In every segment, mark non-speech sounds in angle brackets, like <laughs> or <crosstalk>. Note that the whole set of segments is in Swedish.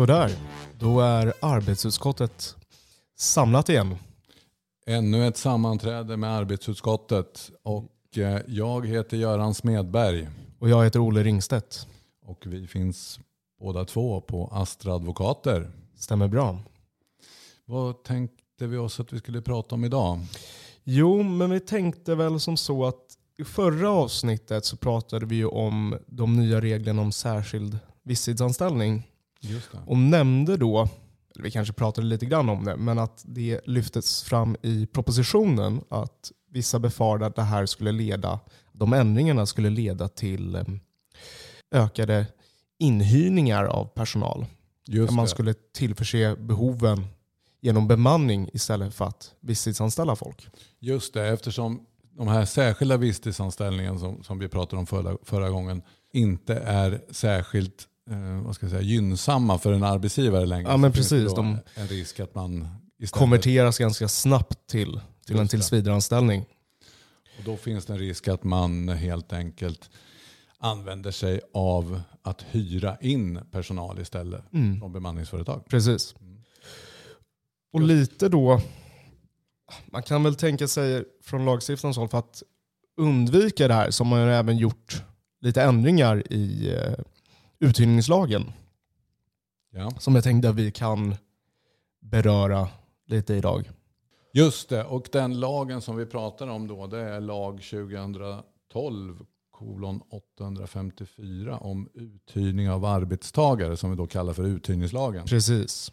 Sådär, då är arbetsutskottet samlat igen. Ännu ett sammanträde med arbetsutskottet och eh, jag heter Göran Smedberg Och jag heter Olle Ringstedt. och vi finns båda två på Astra Advokater. Stämmer bra. Vad tänkte vi oss att vi skulle prata om idag? Jo, men vi tänkte väl som så att i förra avsnittet så pratade vi ju om de nya reglerna om särskild visstidsanställning. Och nämnde då, eller vi kanske pratade lite grann om det, men att det lyftes fram i propositionen att vissa befarade att det här skulle leda, de ändringarna skulle leda till eh, ökade inhyrningar av personal. Just man det. skulle tillförse behoven genom bemanning istället för att visstidsanställa folk. Just det, eftersom de här särskilda visstidsanställningarna som, som vi pratade om förra, förra gången inte är särskilt eh, vad ska jag säga, gynnsamma för en arbetsgivare längre. Ja, men precis, de- En risk att man istället, Konverteras ganska snabbt till, till en tillsvidareanställning. och då finns det en risk att man helt enkelt använder sig av att hyra in personal istället Mm. från bemanningsföretag. Precis. Mm. Och lite då, man kan väl tänka sig från lagstiftarens håll för att undvika det här så har man även gjort lite ändringar i eh, uthyrningslagen Ja. som jag tänkte att vi kan beröra lite idag. Just det, och den lagen som vi pratar om då det är lag 2012 kolon 854 om uthyrning av arbetstagare som vi då kallar för uthyrningslagen. Precis.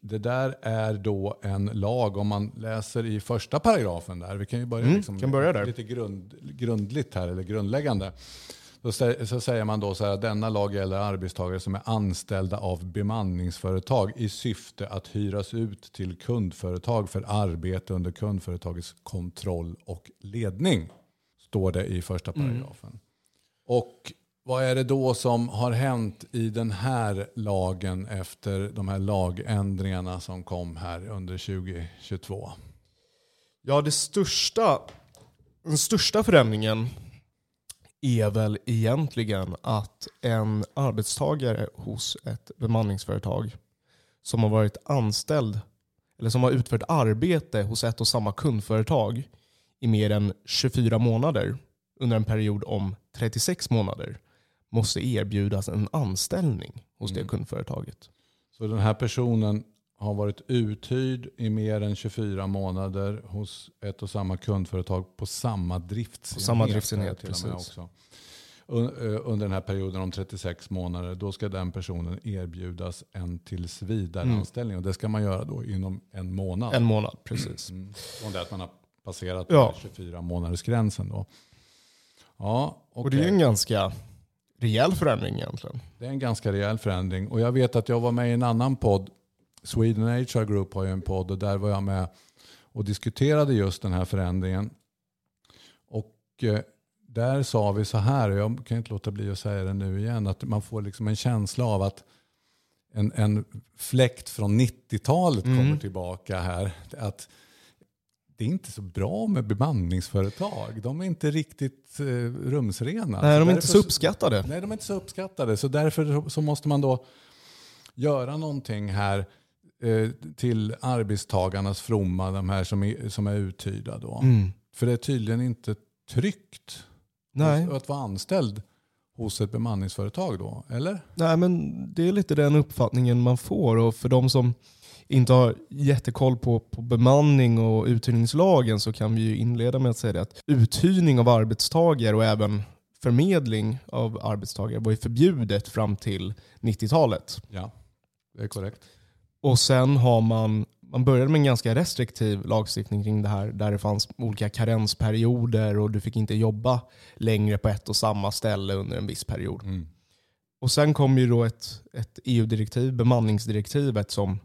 Det där är då en lag, om man läser i första paragrafen där, vi kan ju börja, Mm, liksom kan börja där. lite grund, grundligt här, eller grundläggande. Då så säger man då så här, denna lag gäller arbetstagare som är anställda av bemanningsföretag i syfte att hyras ut till kundföretag för arbete under kundföretagets kontroll och ledning. Står det i första Mm. paragrafen. Och vad är det då som har hänt i den här lagen efter de här lagändringarna som kom här under 2022? Ja, det största, den största förändringen är väl egentligen att en arbetstagare hos ett bemanningsföretag som har varit anställd eller som har utfört arbete hos ett och samma kundföretag i mer än 24 månader under en period om 36 månader måste erbjudas en anställning hos det Mm. kundföretaget. Så den här personen har varit uthyrd i mer än 24 månader hos ett och samma kundföretag på samma driftsenhet. På samma driftsenhet, till precis. också. Eh, Under den här perioden om 36 månader, då ska den personen erbjudas en tillsvidareanställning. Och det ska man göra då inom en månad. En månad, precis. Mm. Från det att man har passerat Ja. 24 månaders gränsen då. Ja, Och det är ju en ganska rejäl förändring egentligen. Det är en ganska rejäl förändring. Och jag vet att jag var med i en annan podd. Sweden HR Group har ju en podd och där var jag med och diskuterade just den här förändringen. Och eh, där sa vi så här, och jag kan inte låta bli att säga det nu igen, att man får liksom en känsla av att en, en fläkt från 90-talet Mm. kommer tillbaka här. Att det är inte så bra med bemanningsföretag. De är inte riktigt eh, rumsrena. Nej, de är inte så uppskattade. Nej, de är inte så uppskattade. Så därför så måste man då göra någonting här till arbetstagarnas fromma, de här som är, som är uthyrda. Då. Mm. För det är tydligen inte tryggt Nej. att vara anställd hos ett bemanningsföretag då, eller? Nej, men det är lite den uppfattningen man får. Och för de som inte har jättekoll på, på bemanning och uthyrningslagen så kan vi ju inleda med att säga att uthyrning av arbetstagare och även förmedling av arbetstagare var ju förbjudet fram till 90-talet. Ja, det är korrekt. Och sen har man, man började med en ganska restriktiv lagstiftning kring det här där det fanns olika karensperioder och du fick inte jobba längre på ett och samma ställe under en viss period. Mm. Och sen kom ju då ett, ett EU-direktiv, bemanningsdirektivet, som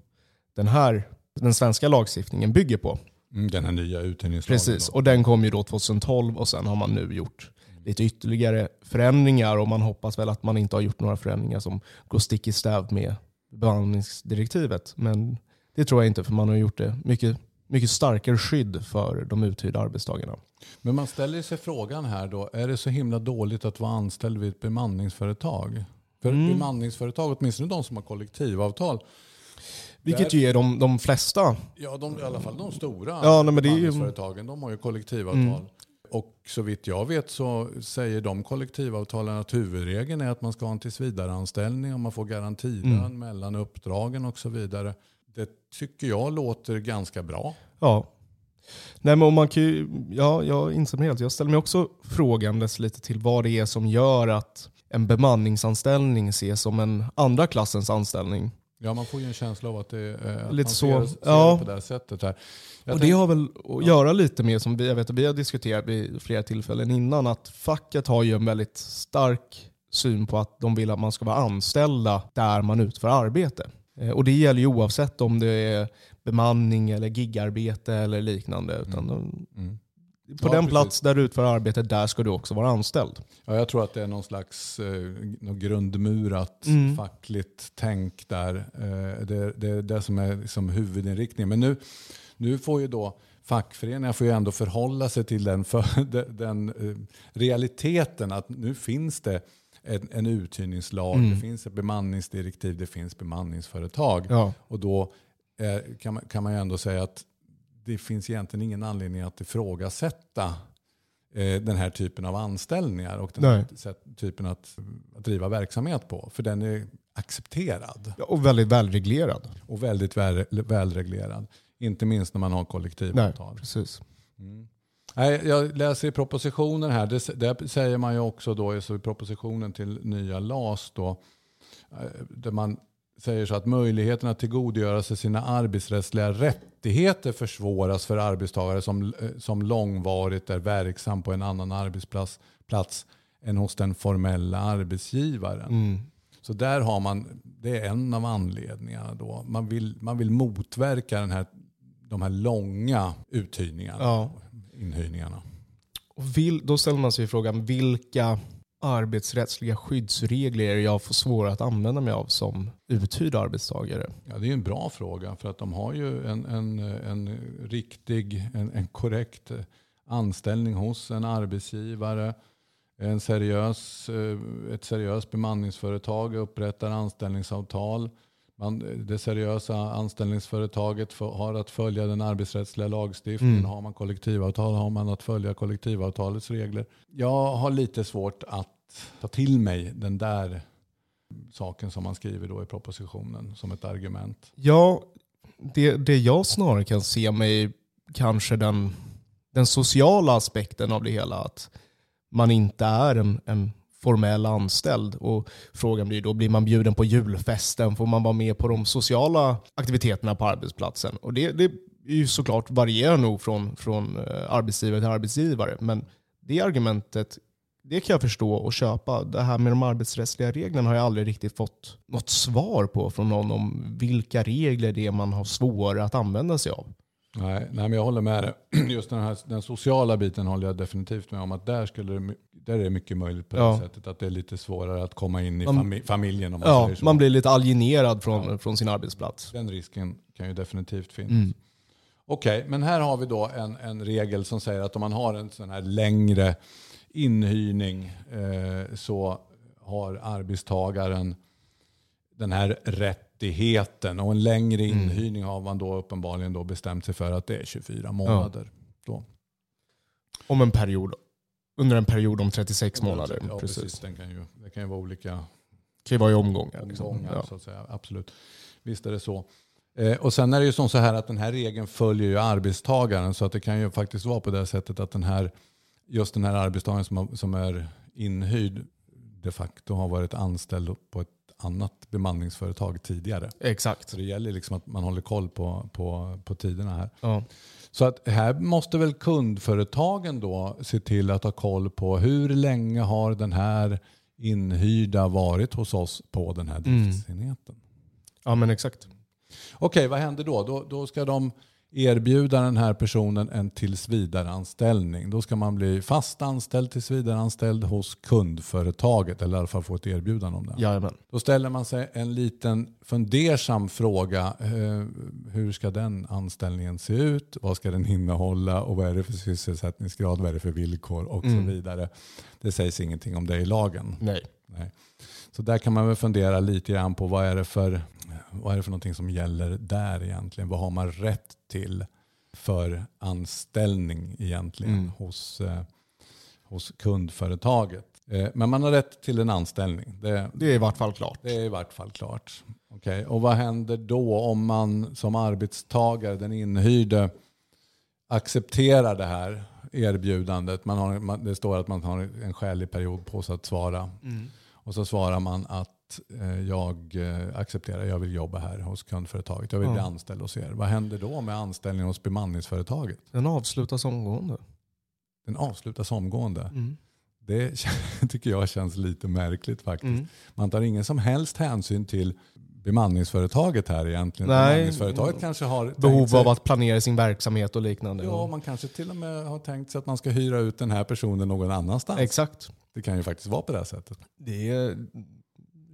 den här den svenska lagstiftningen bygger på. Mm, den här nya uthyrningslagen. Precis, då. och den kom ju då 2012 och sen har man nu gjort lite ytterligare förändringar och man hoppas väl att man inte har gjort några förändringar som går stick i stäv med bemanningsdirektivet. Men det tror jag inte för man har gjort det mycket, mycket starkare skydd för de uthyrda arbetstagarna. Men man ställer sig frågan här då, är det så himla dåligt att vara anställd vid ett bemanningsföretag? För Mm. bemanningsföretag, åtminstone de som har kollektivavtal, Vilket ju är de, de flesta. ja de, i alla fall de stora Ja, nej, men det är ju- de har ju kollektivavtal. Mm. Och så vitt jag vet så säger de kollektivavtalen att huvudregeln är att man ska ha en tillsvidareanställning och man får garantilön Mm. mellan uppdragen och så vidare. Det tycker jag låter ganska bra. Ja. Nej men man kan ju, ja, jag instämmer helt. Jag ställer mig också frågandes lite till vad det är som gör att en bemanningsanställning ses som en andra klassens anställning. Ja, man får ju en känsla av att det är att Lite man så, ser, ser ja. det på det här sättet. Här. Jag och det har väl att göra lite med, som vi, jag vet att vi har diskuterat vid flera tillfällen innan, att facket har ju en väldigt stark syn på att de vill att man ska vara anställda där man utför arbete. Eh, Och det gäller ju oavsett om det är bemanning eller gigarbete eller liknande. Utan de- Mm. På Ja, den precis. plats där du utför arbete, där ska du också vara anställd. Ja, jag tror att det är någon slags eh, något grundmurat Mm. fackligt tänk där. Eh, det, det är det som är liksom huvudinriktningen. Men nu, nu får ju då fackföreningar får ju ändå förhålla sig till den, för, <laughs> den, eh, realiteten att nu finns det en, en uthyrningslag, Mm. det finns ett bemanningsdirektiv, det finns bemanningsföretag. Ja. Och då eh, kan, man, kan man ju ändå säga att det finns egentligen ingen anledning att ifrågasätta eh, den här typen av anställningar och den här typen att, att driva verksamhet på. För den är accepterad Ja, Och väldigt välreglerad. och väldigt väl, välreglerad. Inte minst när man har Nej, kollektivavtal. precis. Mm. Nej, jag läser i propositionen här, det, där säger man ju också då så i propositionen till nya LAS då, eh, där man säger så att möjligheten att tillgodogöra sig sina arbetsrättsliga rättigheter försvåras för arbetstagare som, eh, som långvarigt är verksam på en annan arbetsplats plats än hos den formella arbetsgivaren. Mm. Så där har man, det är en av anledningarna då. Man vill, man vill motverka den här, de här långa uthyrningarna, Ja. inhyrningarna. Och vill, då ställer man sig frågan, vilka arbetsrättsliga skyddsregler jag får svårare att använda mig av som uthyrd arbetstagare? Ja, det är en bra fråga för att de har ju en, en, en riktig, en, en korrekt anställning hos en arbetsgivare. En seriös, eh, ett seriöst bemanningsföretag upprättar anställningsavtal. Man, det seriösa anställningsföretaget får- har att följa den arbetsrättsliga lagstiftningen. Mm. Har man kollektivavtal har man att följa kollektivavtalets regler. Jag har lite svårt att ta till mig den där saken som man skriver då i propositionen som ett argument. Ja, det, det jag snarare kan se mig kanske den, den sociala aspekten av det hela. Att man inte är en, en formell anställd. Och frågan blir då, blir man bjuden på julfesten? Får man vara med på de sociala aktiviteterna på arbetsplatsen? Och det, det är ju såklart varierar nog från, från eh, arbetsgivare till arbetsgivare. Men det argumentet det kan jag förstå och köpa. Det här med de arbetsrättsliga reglerna har jag aldrig riktigt fått något svar på från någon om vilka regler det är man har svårare att använda sig av. Nej, nej, men jag håller med dig. <clears throat> Just den, här, den sociala biten håller jag definitivt med om. att Där, skulle det, där är det mycket möjligt på Ja. det sättet. Att det är lite svårare att komma in i Man- fami- familjen om man Ja, säger så. man blir lite alienerad från, från sin arbetsplats. Den risken kan ju definitivt finnas. Mm. Okej, men här har vi då en, en regel som säger att om man har en sån här längre inhyrning eh, så har arbetstagaren den här rättigheten. Och en längre Mm. inhyrning har man då uppenbarligen då bestämt sig för att det är 24 månader. Då. Om en period, under en period om 36 månader. Ja, precis. precis. Den kan ju, det kan ju vara olika Det kan ju vara i omgångar. Liksom. omgångar. Ja. Så att säga. Absolut. Visst är det så. Eh, och sen är det ju som så här att den här regeln följer ju arbetstagaren. Så att det kan ju faktiskt vara på det sättet att den här, just den här arbetstagaren som, som är inhyrd de facto har varit anställd på ett annat bemanningsföretag tidigare. Exakt. Så det gäller liksom att man håller koll på, på, på tiderna här. Ja. Så att här måste väl kundföretagen då se till att ha koll på hur länge har den här inhyrda varit hos oss på den här Mm. driftsenheten. ja, men exakt. Okej, vad händer då? då? Då ska de erbjuda den här personen en tillsvidareanställning. Då ska man bli fast anställd, tillsvidareanställd hos kundföretaget eller i alla fall få ett erbjudande om det. Jajamän. Då ställer man sig en liten fundersam fråga. Eh, hur ska den anställningen se ut? Vad ska den innehålla? Och vad är det för sysselsättningsgrad? Vad är det för villkor? Och Mm. så vidare. Det sägs ingenting om det i lagen. Nej. Nej. Så där kan man väl fundera lite grann på vad är det för, vad är det för någonting som gäller där egentligen? Vad har man rätt till för anställning egentligen Mm. hos, eh, hos kundföretaget? Eh, men man har rätt till en anställning. Det, Det är i vart fall klart. det är i vart fall klart. Okej, Och vad händer då om man som arbetstagare, den inhyrde, accepterar det här erbjudandet? Man har, man, det står att man har en skälig period på sig att svara. Och så svarar man att eh, jag eh, accepterar, jag vill jobba här hos kundföretaget. Jag vill bli Ja. anställd hos er. Vad händer då med anställningen hos bemanningsföretaget? Den avslutas omgående. Den avslutas omgående. Mm. Det <laughs> tycker jag känns lite märkligt faktiskt. Mm. Man tar ingen som helst hänsyn till bemanningsföretaget här egentligen. Nej. Bemanningsföretaget kanske har Behov sig, av att planera sin verksamhet och liknande. Ja, man kanske till och med har tänkt sig att man ska hyra ut den här personen någon annanstans. Exakt. Det kan ju faktiskt vara på det här sättet. Det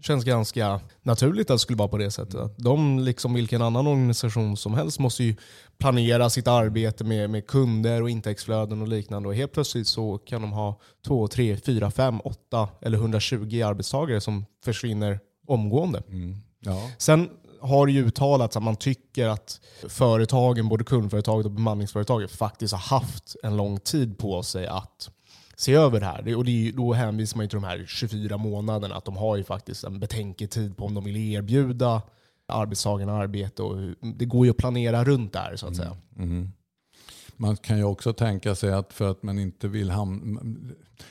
känns ganska naturligt att det skulle vara på det sättet. Att de, liksom vilken annan organisation som helst, måste ju planera sitt arbete med, med kunder och intäktsflöden och liknande. Och helt plötsligt så kan de ha 2, 3, 4, 5, 8 eller 120 arbetstagare som försvinner omgående. Mm. Ja. Sen har det ju uttalats att man tycker att företagen, både kundföretaget och bemanningsföretaget, faktiskt har haft en lång tid på sig att se över det här. Och det då hänvisar man ju till de här 24 månaderna, att de har ju faktiskt en betänketid på om de vill erbjuda arbetstagarna arbete. Och det går ju att planera runt där så att säga. Mhm. Man kan ju också tänka sig att för att man inte vill hamna...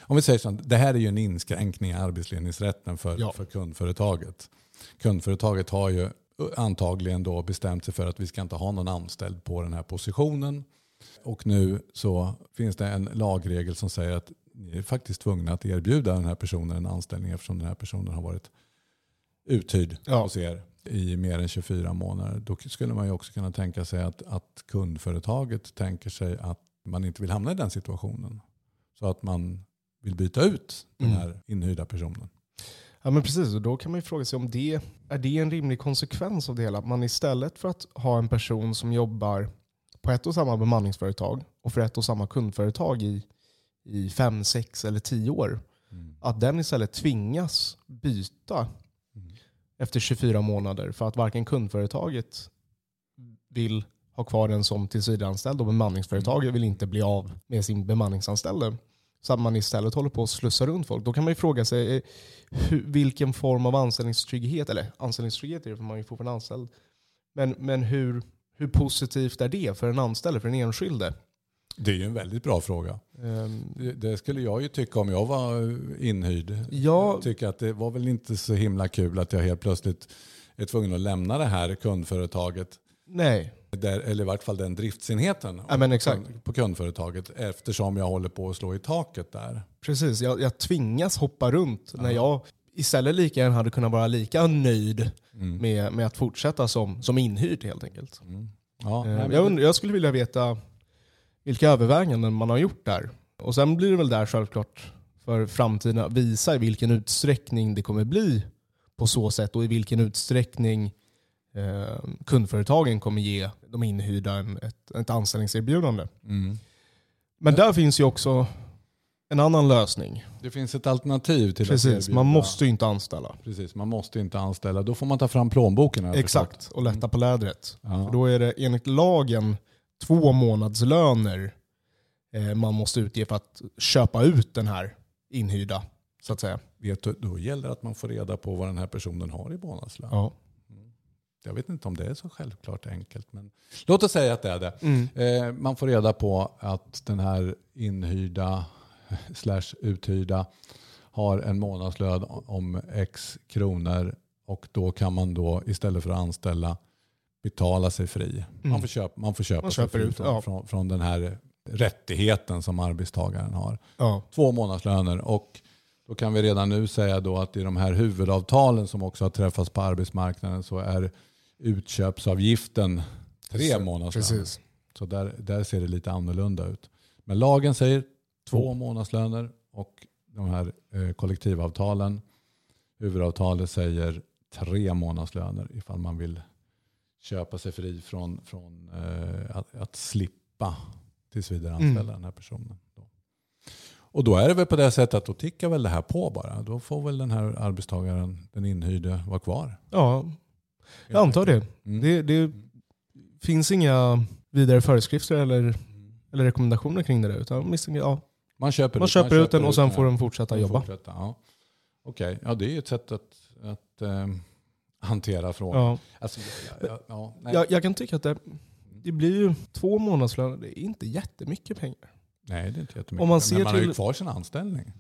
Om vi säger så, det här är ju en inskränkning i arbetsledningsrätten för, Ja. för kundföretaget. Kundföretaget har ju antagligen då bestämt sig för att vi ska inte ha någon anställd på den här positionen. Och nu så finns det en lagregel som säger att ni är faktiskt tvungna att erbjuda den här personen en anställning eftersom den här personen har varit uthyrd Ja. hos er i mer än 24 månader. Då skulle man ju också kunna tänka sig att, att kundföretaget tänker sig att man inte vill hamna i den situationen. Så att man vill byta ut den Mm. här inhyrda personen. Ja men precis, och då kan man ju fråga sig om det är det en rimlig konsekvens av det hela. Att man istället för att ha en person som jobbar på ett och samma bemanningsföretag och för ett och samma kundföretag i, i fem, sex eller tio år, att den istället tvingas byta Mm. efter 24 månader för att varken kundföretaget vill ha kvar den som tillsvidareanställd och bemanningsföretaget vill inte bli av med sin bemanningsanställde. Så att man istället håller på att slussa runt folk. Då kan man ju fråga sig eh, hur, vilken form av anställningstrygghet, eller anställningstrygghet är det för man är ju fortfarande anställd. Men, men hur, hur positivt är det för en anställd, för den enskilde? Det är ju en väldigt bra fråga. Det, det skulle jag ju tycka om jag var inhyrd. Ja. Jag tycker att det var väl inte så himla kul att jag helt plötsligt är tvungen att lämna det här kundföretaget. Nej, Där, eller i vart fall den driftsenheten Ja, men exakt. på kundföretaget eftersom jag håller på att slå i taket där. precis. Jag, jag tvingas hoppa runt när jag istället lika gärna hade kunnat vara lika nöjd med, med att fortsätta som, som inhyrd helt enkelt. Ja, Eh, jag, undrar, jag skulle vilja veta vilka överväganden man har gjort där. Och sen blir det väl där självklart för framtiden att visa i vilken utsträckning det kommer bli på så sätt och i vilken utsträckning eh, kundföretagen kommer ge de inhyrda en, ett, ett anställningserbjudande. mm. Men där finns ju också en annan lösning. Det finns ett alternativ till att Precis, erbjuda. man måste ju inte anställa. Precis, man måste inte anställa. Då får man ta fram plånboken. Exakt, förstått. och lätta på lädret. Ja. För då är det enligt lagen två månadslöner eh, man måste utge för att köpa ut den här inhyrda, så att säga. Vet du, då gäller det att man får reda på vad den här personen har i månadslön. Ja. Jag vet inte om det är så självklart enkelt. Men låt oss säga att det är det. Mm. Eh, man får reda på att den här inhyrda <laughs> slash uthyrda har en månadslön om x kronor och då kan man då istället för att anställa betala sig fri. Man får köpa, man får köpa Mm. Man sig fri ut, från, ja. från, från den här rättigheten som arbetstagaren har. Ja. Två månadslöner och då kan vi redan nu säga då att i de här huvudavtalen som också har träffats på arbetsmarknaden så är utköpsavgiften tre månadslöner. Precis. Så där, där ser det lite annorlunda ut. Men lagen säger två månadslöner och de här eh, kollektivavtalen, huvudavtalet säger tre månadslöner ifall man vill köpa sig fri från, från eh, att, att slippa tills vidare anställa Mm. den här personen. Då. Och då är det väl på det sättet att då tickar väl det här på bara. Då får väl den här arbetstagaren, den inhyrde, vara kvar. Ja, jag antar det. Mm. Det, det finns inga vidare föreskrifter eller, eller rekommendationer kring det där. Utan misstänker- ja, Man köper, man ut, köper ut den och sen ja. får den fortsätta jobba. fortsätta, Ja. Okej, ja det är ju ett sätt att, att eh, hantera frågan. Ja. Alltså, ja, ja. Jag, jag kan tycka att det, det blir ju två månadslöner, det är inte jättemycket pengar. nej, det är inte jättemycket. Om man ser men man har ju till- kvar sin anställning.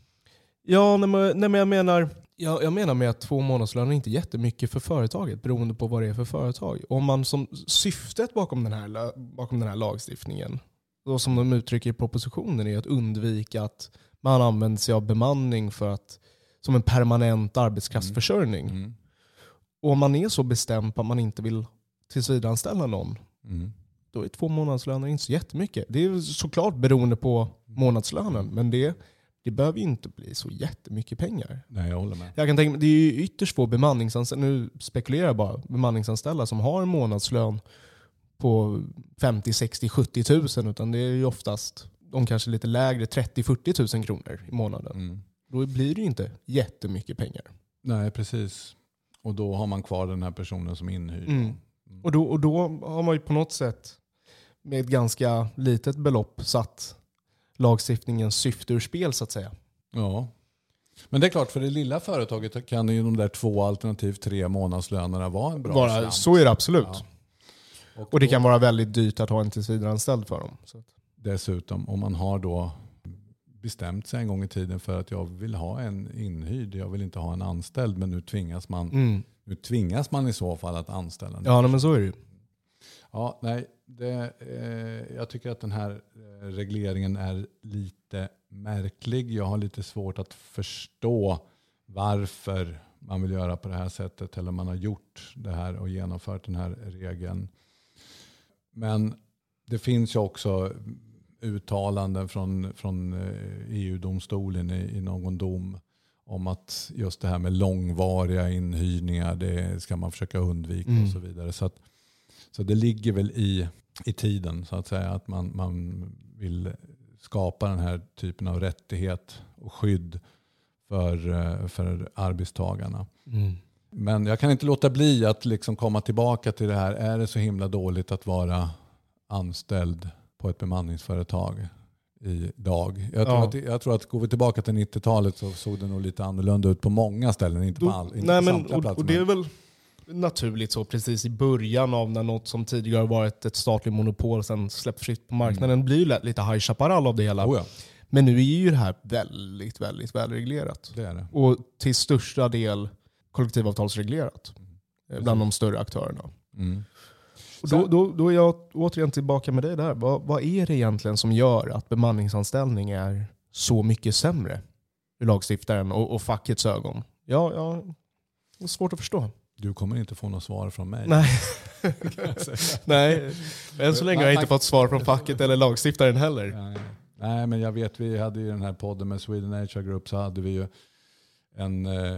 Ja, nej, men, nej, men jag menar jag, jag menar med att två månadslöner är inte jättemycket för företaget beroende på vad det är för företag. Om man som syftet bakom den här, bakom den här lagstiftningen, och som de uttrycker i propositionen, är att undvika att man använder sig av bemanning för att, som en permanent arbetskraftsförsörjning. Mm. Och om man är så bestämd på att man inte vill tillsvidareanställa någon, Mm. då är två månadslöner inte så jättemycket. Det är såklart beroende på månadslönen, men det, det behöver ju inte bli så jättemycket pengar. Nej, jag håller med. Jag kan tänka det är ju ytterst få bemanningsanställda, nu spekulerar jag bara, bemanningsanställda som har en månadslön på 50, 60, 70 tusen, utan det är ju oftast de kanske lite lägre, 30, 40 tusen kronor i månaden. Mm. Då blir det ju inte jättemycket pengar. Nej, precis. Och då har man kvar den här personen som inhyrd. Mm. Och, då, och då har man ju på något sätt med ett ganska litet belopp satt lagstiftningens syfte ur spel så att säga. Ja. Men det är klart, för det lilla företaget kan ju de där två alternativt tre månadslönerna vara en bra Bara, slant. så är det absolut. Ja. Och det då- kan vara väldigt dyrt att ha en tillsvidareanställd för dem. Så. Dessutom, om man har då bestämt sig en gång i tiden för att jag vill ha en inhyrd, jag vill inte ha en anställd, men nu tvingas man, Mm. nu tvingas man i så fall att anställa. Ja, nej, men så är det ju. Ja, nej, det, eh, jag tycker att den här eh, regleringen är lite märklig. Jag har lite svårt att förstå varför man vill göra på det här sättet eller man har gjort det här och genomfört den här regeln. Men det finns ju också uttalanden från, från eh, EU-domstolen i, i någon dom om att just det här med långvariga inhyrningar det ska man försöka undvika Mm. och så vidare. Så, att, så det ligger väl i, i tiden så att säga att man, man vill skapa den här typen av rättighet och skydd för, eh, för arbetstagarna. Mm. Men jag kan inte låta bli att liksom komma tillbaka till det här. Är det så himla dåligt att vara anställd på ett bemanningsföretag idag? Jag tror, Ja. att, jag tror att går vi tillbaka till 90-talet så såg det nog lite annorlunda ut på många ställen. Inte på, all, inte nej, men, och, och det är väl naturligt så precis i början av när något som tidigare varit ett statligt monopol sen släpps fritt på marknaden blir lätt lite High Chaparral av det hela. oh ja, Men nu är ju det här väldigt, väldigt välreglerat. det det. Och till största del kollektivavtalsreglerat eh, bland de större aktörerna. Mm. Och då, då, då är jag återigen tillbaka med dig där. Vad, vad är det egentligen som gör att bemanningsanställning är så mycket sämre ur lagstiftaren och, och fackets ögon? Ja, ja, det är svårt att förstå. Du kommer inte få något svar från mig. Nej, <laughs> nej. än så länge har jag inte fått svar från facket eller lagstiftaren heller. Nej. Nej, men jag vet, vi hade ju den här podden med Sweden HR Group så hade vi ju en eh,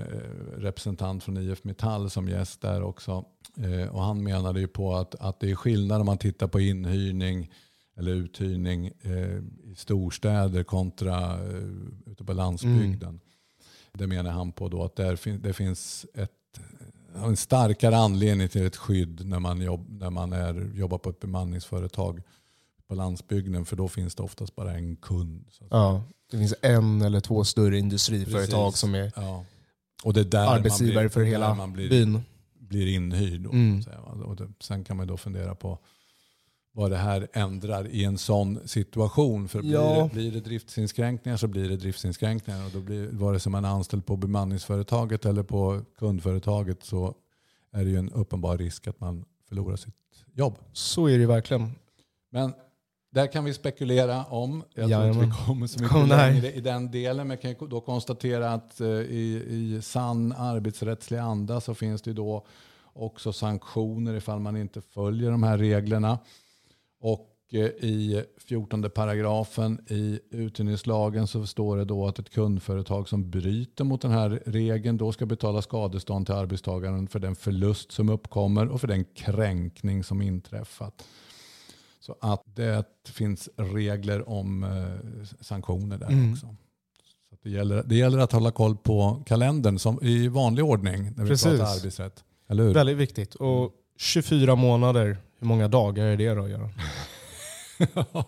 representant från IF Metall som gäst där också. Eh, och han menade ju på att, att det är skillnad om man tittar på inhyrning eller uthyrning eh, i storstäder kontra eh, ute på landsbygden. Det menar han på då att där fin- det finns ett, en starkare anledning till ett skydd när man, jobb, när man är, jobbar på ett bemanningsföretag på landsbygden för då finns det oftast bara en kund. Ja, det finns en eller två större industriföretag Precis. som är Ja. Och det är där arbetsgivare man blir, för hela man blir, byn. blir inhyrd. Då, Mm. och det, sen kan man då fundera på vad det här ändrar i en sån situation. För blir, Ja. det, blir det driftsinskränkningar så blir det driftsinskränkningar. Och då blir, vare sig man är anställd på bemanningsföretaget eller på kundföretaget så är det ju en uppenbar risk att man förlorar sitt jobb. Så är det ju verkligen. Men där kan vi spekulera om. Jag tror inte vi kommer så mycket Kom, längre i den delen. Men jag kan då konstatera att eh, i, i sann arbetsrättslig anda så finns det då också sanktioner ifall man inte följer de här reglerna. Och eh, i 14 paragrafen i uthyrningslagen så står det då att ett kundföretag som bryter mot den här regeln då ska betala skadestånd till arbetstagaren för den förlust som uppkommer och för den kränkning som inträffat. Så att det finns regler om eh, sanktioner där Mm. också. Så det, gäller, det gäller att hålla koll på kalendern som i vanlig ordning när vi Precis. pratar arbetsrätt. Eller hur? Väldigt viktigt. Och 24 månader, hur många dagar är det då Göran? <laughs> ja,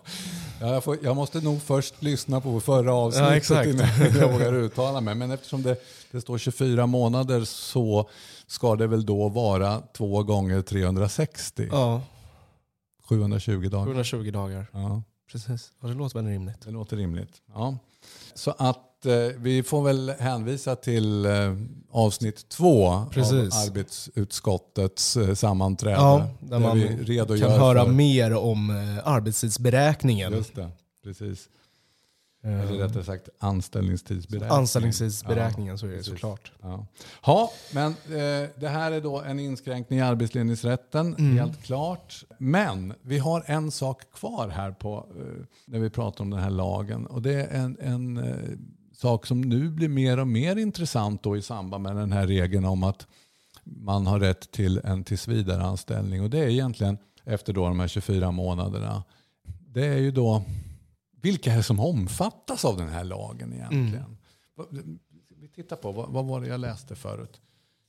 jag, får, jag måste nog först lyssna på förra avsnittet Ja, innan jag vågar uttala mig. Men eftersom det, det står 24 månader så ska det väl då vara två gånger 360. Ja, 720 dagar. 120 dagar. Ja, Precis. Ja, det låter väl rimligt. det låter rimligt. Ja. Så att eh, vi får väl hänvisa till eh, avsnitt två Precis. av arbetsutskottets eh, sammanträde. Ja, där man vi kan höra för, mer om eh, arbetstidsberäkningen. Just det, precis. Eller rättare sagt anställningstidsberäkning. Anställningstidsberäkningen så är det precis. såklart. Ja, ja men eh, det här är då en inskränkning i arbetsledningsrätten, Mm. helt klart. Men vi har en sak kvar här på, eh, när vi pratar om den här lagen. Och det är en, en eh, sak som nu blir mer och mer intressant då i samband med den här regeln om att man har rätt till en tillsvidareanställning. Och det är egentligen efter då de här 24 månaderna. Det är ju då vilka är det som omfattas av den här lagen egentligen? Vad- Vi tittar på, vad, vad var det jag läste förut?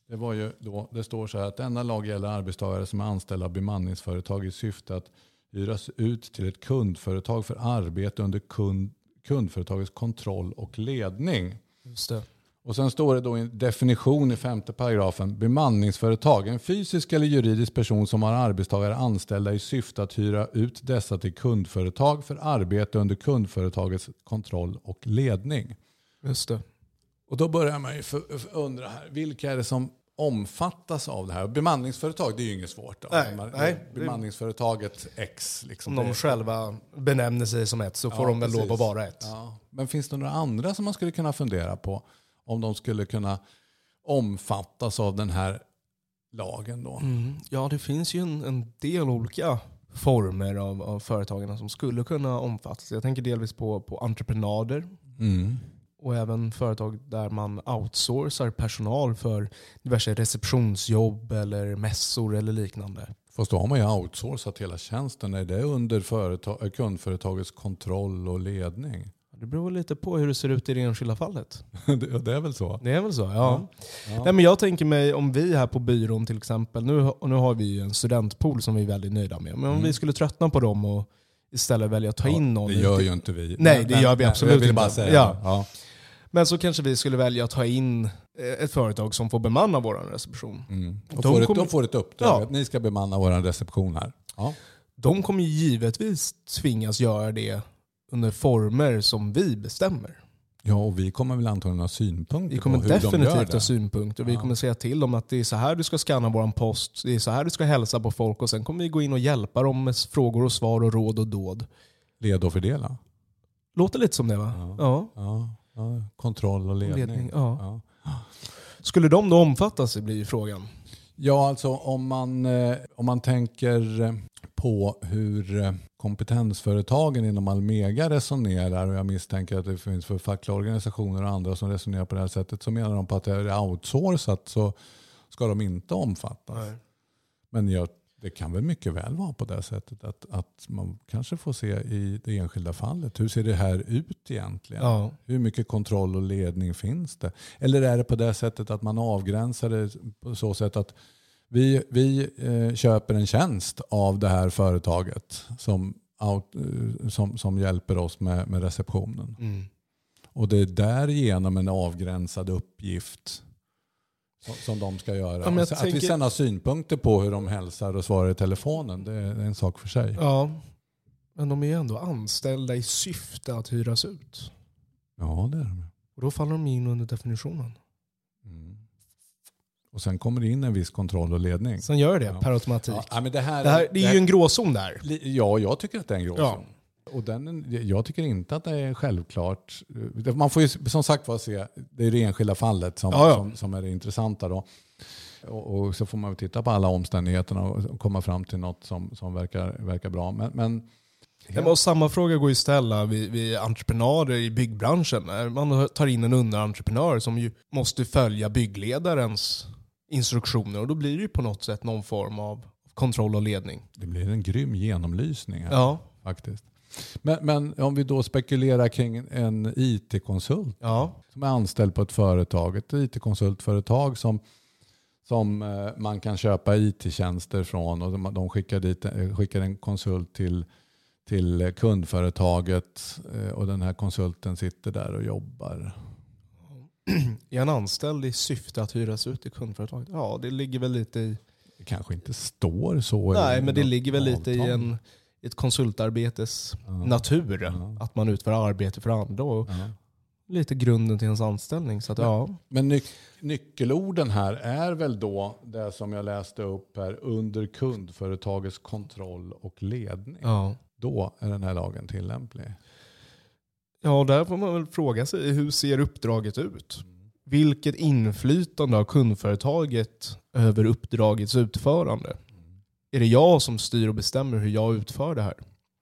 Det, var ju då, det står så här att denna lag gäller arbetstagare som är anställda av bemanningsföretag i syfte att hyras ut till ett kundföretag för arbete under kund, kundföretagets kontroll och ledning. Just det. Och sen står det då i en definition i femte paragrafen. Bemanningsföretag, en fysisk eller juridisk person som har arbetstagare anställda i syfte att hyra ut dessa till kundföretag för arbete under kundföretagets kontroll och ledning. Just det. Och då börjar man ju undra här, vilka är det som omfattas av det här? Bemanningsföretag, det är ju inget svårt. Då. Nej, Man- nej. Bemanningsföretaget X. Liksom. Om de själva benämner sig som ett så får Ja, de väl lov precis. att vara ett. Ja. Men finns det några andra som man skulle kunna fundera på? Om de skulle kunna omfattas av den här lagen då? Mm. Ja, det finns ju en, en del olika former av, av företagarna som skulle kunna omfattas. Jag tänker delvis på, på entreprenader Mm. och även företag där man outsourcar personal för diverse receptionsjobb eller mässor eller liknande. Fast då har man ju outsourcat hela tjänsten. Är det under företag, kundföretagets kontroll och ledning? Det beror lite på hur det ser ut i det enskilda fallet. <laughs> det, det är väl så? Det är väl så? Ja. Ja. Nej, men jag tänker mig om vi här på byrån till exempel, nu, nu har vi ju en studentpool som vi är väldigt nöjda med. Men om Mm. vi skulle tröttna på dem och istället välja att ta in någon. Det gör ute- ju inte vi. Nej, det gör vi absolut jag vill inte. bara säga Ja. Ja. Men så kanske vi skulle välja att ta in eh, ett företag som får bemanna vår reception. Mm. De, De får ett, kommer- de får ett uppdrag Ja. att ni ska bemanna vår reception här. Ja. De kommer ju givetvis tvingas göra det under former som vi bestämmer. ja, och vi kommer väl antagligen ha synpunkter Vi kommer på hur de gör definitivt det. ha synpunkter. Vi Ja. kommer säga till dem att det är så här du ska scanna vår post, det är så här du ska hälsa på folk och sen kommer vi gå in och hjälpa dem med frågor och svar och råd och dåd. Led och fördela. Låter lite som det va? Ja. Ja. Ja. Ja. Kontroll och ledning. Ledning, ja. Ja. Skulle de då omfattas blir ju frågan. Ja, alltså om man, eh, om man tänker eh, på hur eh, kompetensföretagen inom Almega resonerar och jag misstänker att det finns för fackliga organisationer och andra som resonerar på det här sättet så menar de på att det är outsourcat så ska de inte omfattas. Men jag, det kan väl mycket väl vara på det sättet att, att man kanske får se i det enskilda fallet. Hur ser det här ut egentligen? Ja. Hur mycket kontroll och ledning finns det? Eller är det på det sättet att man avgränsar det på så sätt att vi, vi eh, köper en tjänst av det här företaget som, out, eh, som, som hjälper oss med, med receptionen. Mm. Och det är därigenom en avgränsad uppgift som, som de ska göra. Ja, Alltså, Att vi sen har synpunkter på hur de hälsar och svarar i telefonen, det är en sak för sig. ja. Men de är ändå anställda i syfte att hyras ut. Ja, det är de. Och då faller de in under definitionen. Och sen kommer det in en viss kontroll och ledning. Sen gör det Ja. per automatik. Ja, men det, här, Det, här, det är ju en gråzon där. Ja, jag tycker att det är en gråzon. Ja. Och den, jag tycker inte att det är självklart. Man får ju som sagt var se, det är det enskilda fallet som, Ja, ja. som, som är det intressanta. Då. Och, och så får man titta på alla omständigheterna och komma fram till något som, som verkar, verkar bra. Men, men Ja, och samma fråga går ju att ställa vid, vid entreprenader i byggbranschen. Man tar in en underentreprenör som ju måste följa byggledarens instruktioner och då blir det ju på något sätt någon form av kontroll och ledning. det blir en grym genomlysning här Ja, faktiskt. Men, men om vi då spekulerar kring en IT-konsult Ja. som är anställd på ett företag, ett IT-konsultföretag som, som eh, man kan köpa IT-tjänster från och de, de skickar, dit, eh, skickar en konsult till, till kundföretaget eh, och den här konsulten sitter där och jobbar. Är han anställd i syfte att hyras ut till kundföretaget? Ja, det ligger väl lite i... Det kanske inte står så. Nej, men det ligger väl lite i en, ett konsultarbetes Ja. natur. Ja. Att man utför arbete för andra och Ja. lite grunden till ens anställning. Så att, ja. Men nyc- nyckelorden här är väl då det som jag läste upp här under kundföretagets kontroll och ledning. Då är den här lagen tillämplig. Ja, där får man väl fråga sig hur ser uppdraget ut? Vilket inflytande har kundföretaget över uppdragets utförande? Är det jag som styr och bestämmer hur jag utför det här?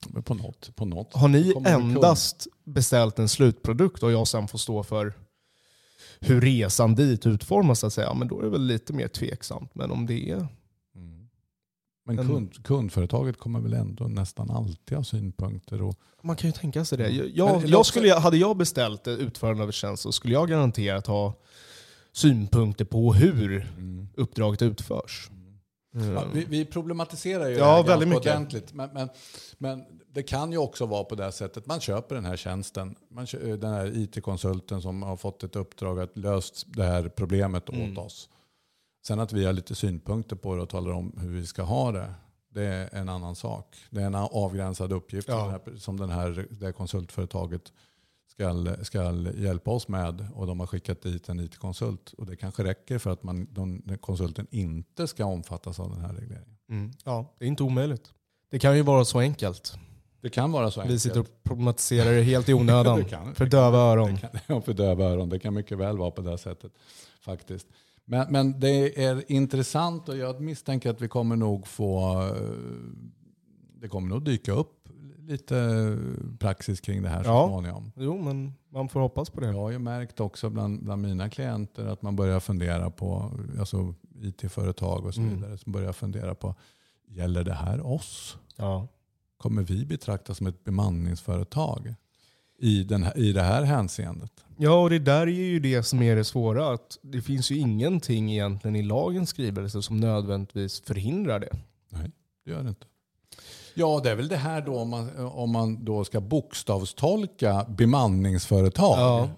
Men på något, på något Har ni endast beställt en slutprodukt och jag sen får stå för hur resan dit utformas, så att säga, men då är det väl lite mer tveksamt. Men om det är... Mm. Men En- kund, kundföretaget kommer väl ändå nästan alltid ha synpunkter. Och, Man kan ju tänka sig det. Jag, Men- jag, jag skulle, hade jag beställt utförande av en tjänst så skulle jag garanterat ha synpunkter på hur uppdraget utförs. Ja, vi, vi problematiserar ju Ja, det här väldigt mycket. ordentligt. Men, men, men det kan ju också vara på det här sättet. Man köper den här tjänsten. Man, den här IT-konsulten som har fått ett uppdrag att lösa det här problemet Mm. åt oss. Sen att vi har lite synpunkter på det och talar om hur vi ska ha det. Det är en annan sak. Det är en avgränsad uppgift Ja. som, den här, som den här, det här konsultföretaget ska, ska hjälpa oss med. Och de har skickat dit en IT-konsult. Och det kanske räcker för att man, de, konsulten inte ska omfattas av den här regleringen. Mm. Ja, det är inte omöjligt. Det kan ju vara så enkelt. Det kan vara så Vi enkelt. sitter och problematiserar det helt i onödan. <laughs> Det kan- för döva öron. Det kan, <laughs> ja, för döva öron. Det kan mycket väl vara på det här sättet. Faktiskt. Men, men det är intressant och jag misstänker att vi kommer nog få... eh, Det kommer nog dyka upp lite praxis kring det här så Ja. småningom. Jo, men man får hoppas på det. Jag har ju märkt också bland, bland mina klienter att man börjar fundera på, alltså IT-företag och så Mm. vidare, som börjar fundera på, gäller det här oss? Ja. Kommer vi betraktas som ett bemanningsföretag i, den här, i det här hänseendet? ja, och det där är ju det som är det svåra. Att det finns ju ingenting egentligen i lagens skrivelse som nödvändigtvis förhindrar det. Nej, det gör det inte. Ja, det är väl det här då om man, om man då ska bokstavstolka bemanningsföretag. Ja.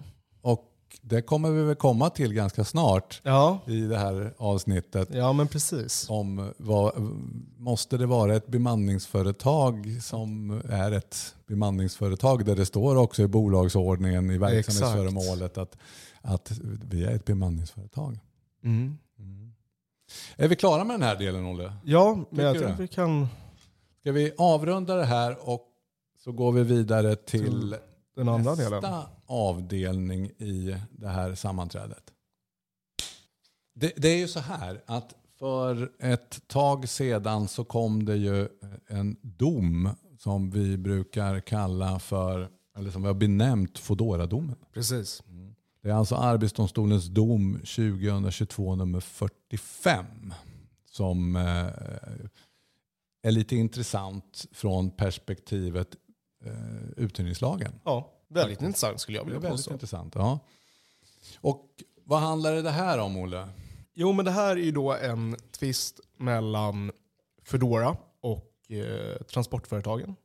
Det kommer vi väl komma till ganska snart Ja, i det här avsnittet. ja men precis. Om vad, måste det vara ett bemanningsföretag som är ett bemanningsföretag där det står också i bolagsordningen i verksamhetsföremålet att, att vi är ett bemanningsföretag. Mm. Är vi klara med den här delen Olle? Ja, men jag Tycker tror vi kan Ska vi avrunda det här och så går vi vidare till den andra nästa delen. Avdelning i det här sammanträdet. Det, det är ju så här att för ett tag sedan så kom det ju en dom som vi brukar kalla för, eller som vi har benämnt Foodora-domen. Precis. Det är alltså Arbetsdomstolens dom 2022 nummer 45 som eh, är lite intressant från perspektivet eh, uthyrningslagen. Ja, väldigt intressant skulle jag Det är vilja väldigt påstå. intressant. Ja. Och vad handlar det här om Olle? Jo, men det här är ju då en tvist mellan Foodora och eh, transportföretagen.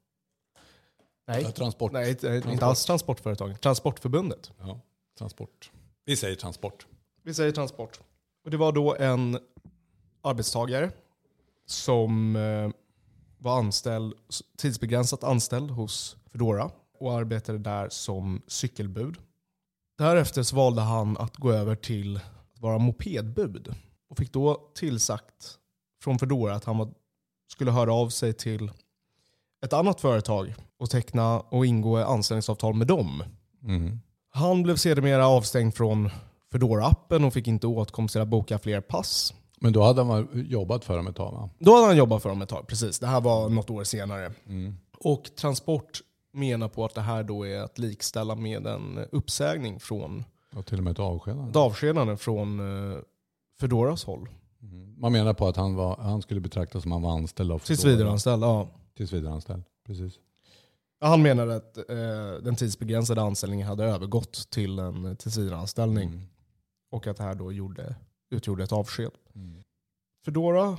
Nej, Ja, transport. nej inte, inte Transport. alls transportföretagen. Transportförbundet. Ja, transport. Vi säger transport. Vi säger transport. Och det var då en arbetstagare som eh, var anställd, tidsbegränsat anställd hos Foodora och arbetade där som cykelbud. Därefter så valde han att gå över till att vara mopedbud och fick då tillsagt från Foodora att han var, skulle höra av sig till ett annat företag och teckna och ingå anställningsavtal med dem. Mm. Han blev sedermera avstängd från Foodora-appen och fick inte åtkomst till att boka fler pass. Men då hade man jobbat för dem ett tag va? Då hade han jobbat för dem ett tag, precis. Det här var något år senare. Mm. Och Transport menar på att det här då är att likställa med en uppsägning från, Och till och med ett avskedande. ett avskedande från uh, Foodoras håll. Mm. Man menar på att han, var, han skulle betraktas som han var anställd av Tills Foodora. vidareanställd, ja. Tills vidareanställd. Precis. Han menade att eh, den tidsbegränsade anställningen hade övergått till en tillsvidareanställning Mm. och att det här då gjorde, utgjorde ett avsked. Mm. Fedora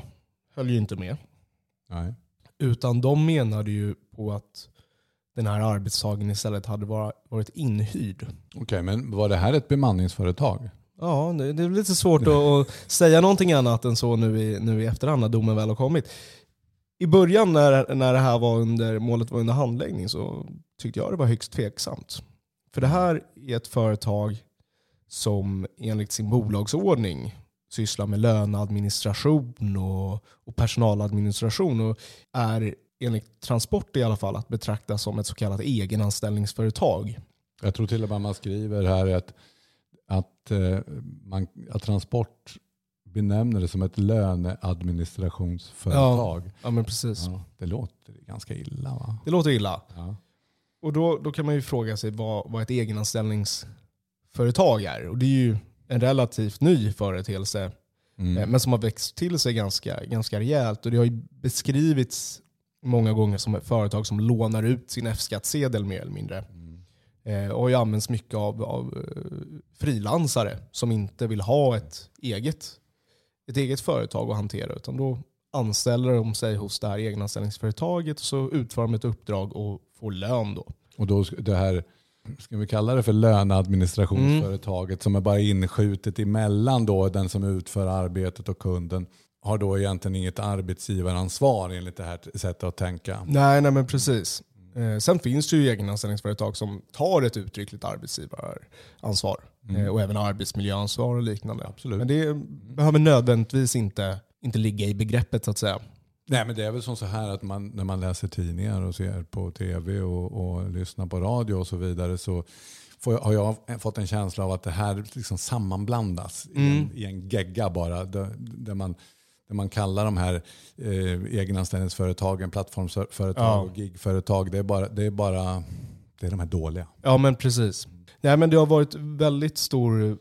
höll ju inte med. Nej. Utan de menade ju på att den här arbetstagaren istället hade varit inhyrd. Okej, men var det här ett bemanningsföretag? Ja, det, är lite svårt att, att säga någonting annat än så nu i, nu i efterhand när domen väl har kommit. I början när, när det här var under, målet var under handläggning så tyckte jag det var högst tveksamt. För det här är ett företag som enligt sin bolagsordning sysslar med löneadministration och, och personaladministration och är enligt Transport i alla fall att betrakta som ett så kallat egenanställningsföretag. Jag tror till och med man skriver här att, att, eh, man, att Transport benämner det som ett löneadministrationsföretag. Ja, men precis. Ja, det låter ganska illa va? Det låter illa. Ja. Och då, då kan man ju fråga sig vad, vad ett egenanställningsföretag är. Och det är ju en relativt ny företeelse, Mm. eh, men som har växt till sig ganska, ganska rejält. Och det har ju beskrivits många gånger som ett företag som lånar ut sin F-skattsedel mer eller mindre. Mm. Eh, och har ju använts mycket av, av eh, frilansare som inte vill ha ett eget, ett eget företag att hantera. Utan då anställer de sig hos det här egenanställningsföretaget och så utför de ett uppdrag och får lön då. Och då det här, ska vi kalla det för löneadministrationsföretaget som är bara inskjutet emellan då den som utför arbetet och kunden har då egentligen inget arbetsgivaransvar enligt det här sättet att tänka. Nej, nej men precis. Eh, sen finns det ju egenanställningsföretag som tar ett uttryckligt arbetsgivaransvar. Eh, och även arbetsmiljöansvar och liknande. Absolut. Men det behöver nödvändigtvis inte, inte ligga i begreppet så att säga. Nej men det är väl som så här att man, när man läser tidningar och ser på tv och, och lyssnar på radio och så vidare så får, har jag fått en känsla av att det här liksom sammanblandas i, en, i en gegga bara. Där, där, man, där man kallar de här eh, egenanställningsföretagen, plattformsföretag Ja. och gigföretag, det är, bara, det är bara det är de här dåliga. Ja men precis. Nej, men det har varit väldigt stor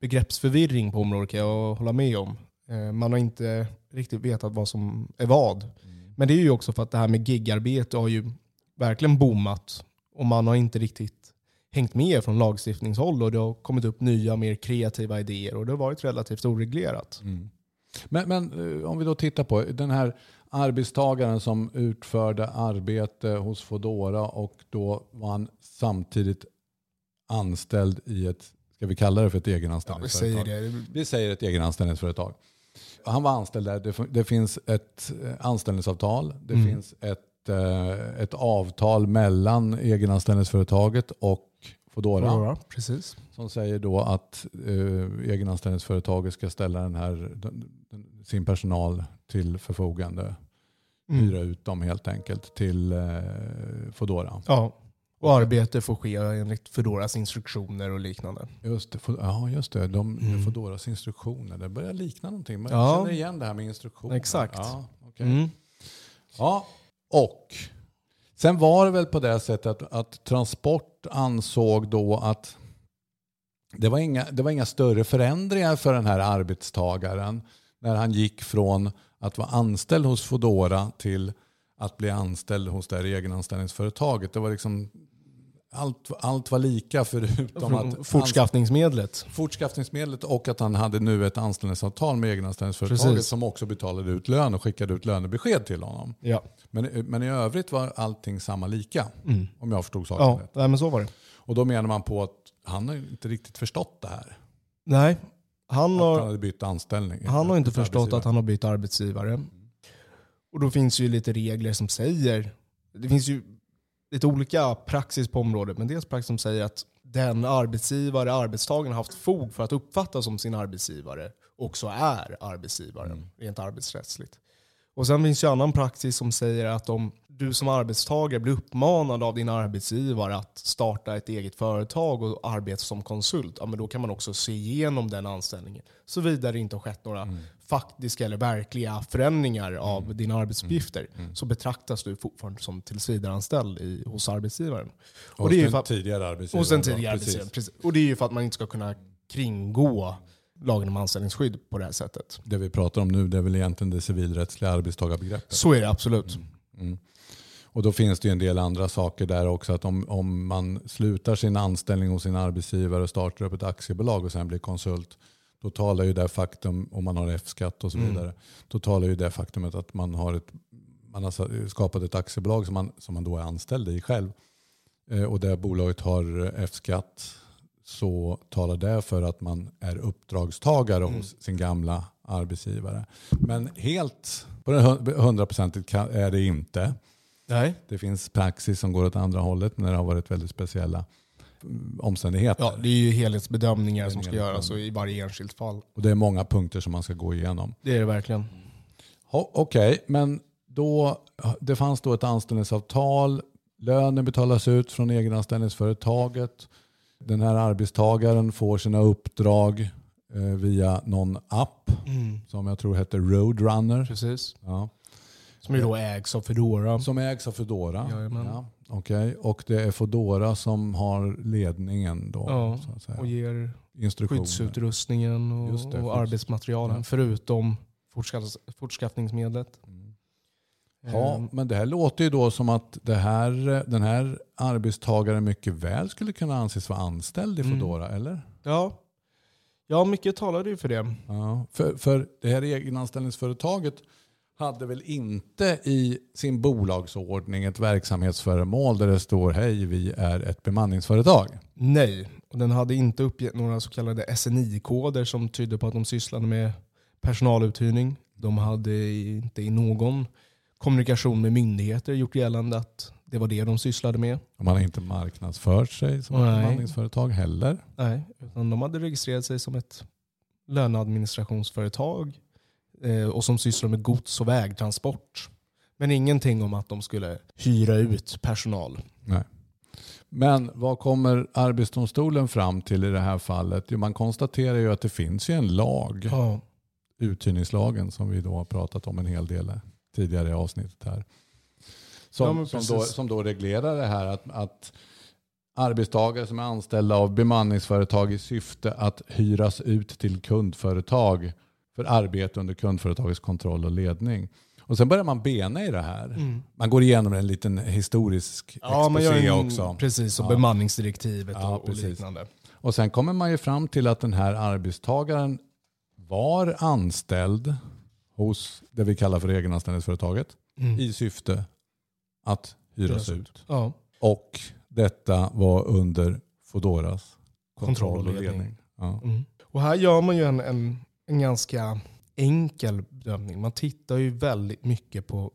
begreppsförvirring på området kan jag hålla med om. Eh, Man har inte riktigt vetat vad som är vad. Men det är ju också för att det här med gigarbete har ju verkligen boomat och man har inte riktigt hängt med från lagstiftningshåll och det har kommit upp nya mer kreativa idéer och det har varit relativt oreglerat. Men, men eh, om vi då tittar på den här arbetstagaren som utförde arbete hos Fodora och då var han samtidigt anställd i ett, ska vi kalla det för ett Ja, vi egenanställningsföretag? säger det. Vi säger ett egenanställningsföretag. Han var anställd där. Det, det finns ett eh, anställningsavtal. Det Mm. finns ett, eh, ett avtal mellan egenanställningsföretaget och Fodora Ja, precis. som säger då att eh, egenanställningsföretaget ska ställa den här, den, den, sin personal till förfogande. Mm. Hyra ut dem helt enkelt till eh, Fodora. Ja. Och arbete får ske enligt Fedoras instruktioner och liknande. Just det, ja, just det. De, Mm. Fodoras instruktioner. Det börjar likna någonting. Man Ja. känner igen det här med instruktioner. Exakt. Ja, okej. Mm. ja, och sen var det väl på det sättet att, att Transport ansåg då att det var, inga, det var inga större förändringar för den här arbetstagaren när han gick från att vara anställd hos Fodora till att bli anställd hos det här egenanställningsföretaget. Det var liksom allt, allt var lika förutom att <laughs> Fortskaffningsmedlet. fortskaffningsmedlet och att han hade nu ett anställningsavtal med egenanställningsföretaget Precis. som också betalade ut lön och skickade ut lönebesked till honom. Ja. Men, men i övrigt var allting samma lika, Mm. om jag förstod saken Ja, rätt. nej, men så var det. Och då menar man på att han har inte riktigt förstått det här. Nej, han Att han har, bytt anställning. han har inte förstått att han har bytt arbetsgivare. Och då finns ju lite regler som säger, det finns ju lite olika praxis på området, men dels praxis som säger att den arbetsgivare arbetstagaren haft fog för att uppfatta som sin arbetsgivare också är arbetsgivaren, rent arbetsrättsligt. Och sen finns ju annan praxis som säger att om du som arbetstagare blir uppmanad av din arbetsgivare att starta ett eget företag och arbeta som konsult, ja, men då kan man också se igenom den anställningen. Såvida det inte har skett några faktiska eller verkliga förändringar av dina arbetsuppgifter så betraktas du fortfarande som tillsvidareanställd i, hos arbetsgivaren. Hos det är ju för att- tidigare arbetsgivaren. Hos då, tidigare precis. arbetsgivaren. Precis. Och det är ju för att man inte ska kunna kringgå lagen om anställningsskydd på det här sättet. Det vi pratar om nu det är väl egentligen det civilrättsliga arbetstagarbegreppet. Så är det absolut. Mm. Och då finns det ju en del andra saker där också. Att om, om man slutar sin anställning hos sin arbetsgivare och startar upp ett aktiebolag och sen blir konsult. Då talar ju det faktum, om man har F-skatt och så vidare. Mm. Då talar ju det faktumet att man har, ett, man har skapat ett aktiebolag som man, som man då är anställd i själv. Eh, och det bolaget har F-skatt så talar det för att man är uppdragstagare mm. hos sin gamla arbetsgivare. Men helt på hundraprocentigt är det inte. Nej. Det finns praxis som går åt andra hållet när det har varit väldigt speciella mm, omständigheter. Ja, det är ju helhetsbedömningar som ska göras i varje enskilt fall. Och det är många punkter som man ska gå igenom. Det är det verkligen. Okej, okay, men då, det fanns då ett anställningsavtal. Lönen betalas ut från egenanställningsföretaget. Den här arbetstagaren får sina uppdrag eh, via någon app mm. som jag tror heter Roadrunner. Precis. Ja. Som ju då ägs av Foodora. Som ägs av Foodora. Ja, okay. Och det är Foodora som har ledningen då. Ja, så att säga. och ger skyddsutrustningen och, det, och arbetsmaterialen. Ja. Förutom fortskaffningsmedlet. Mm. Ja, um, men det här låter ju då som att det här, den här arbetstagaren mycket väl skulle kunna anses vara anställd i mm. Foodora, mm. eller? Ja. ja, mycket talade ju för det. Ja, för, för det här egenanställningsföretaget hade väl inte i sin bolagsordning ett verksamhetsföremål där det står hej vi är ett bemanningsföretag? Nej, och den hade inte uppgett några så kallade SNI-koder som tydde på att de sysslade med personaluthyrning. De hade inte i någon kommunikation med myndigheter gjort gällande att det var det de sysslade med. De hade inte marknadsfört sig som ett bemanningsföretag heller? Nej, utan de hade registrerat sig som ett löneadministrationsföretag och som sysslar med gods och vägtransport. Men ingenting om att de skulle hyra ut personal. Nej. Men vad kommer Arbetsdomstolen fram till i det här fallet? Jo, man konstaterar ju att det finns ju en lag, ja. uthyrningslagen, som vi då har pratat om en hel del tidigare i avsnittet här. Som, ja, som, då, som då reglerar det här att, att arbetstagare som är anställda av bemanningsföretag i syfte att hyras ut till kundföretag för arbete under kundföretagets kontroll och ledning. Och sen börjar man bena i det här. Mm. Man går igenom en liten historisk ja, exposé en, också. Precis, och ja. bemanningsdirektivet ja, och, och liknande. Och sen kommer man ju fram till att den här arbetstagaren var anställd hos det vi kallar för egenanställningsföretaget mm. i syfte att hyras ut. Ja. Och detta var under Fodoras kontroll, och ledning. ledning. Ja. Mm. Och här gör man ju en, en en ganska enkel bedömning. Man tittar ju väldigt mycket på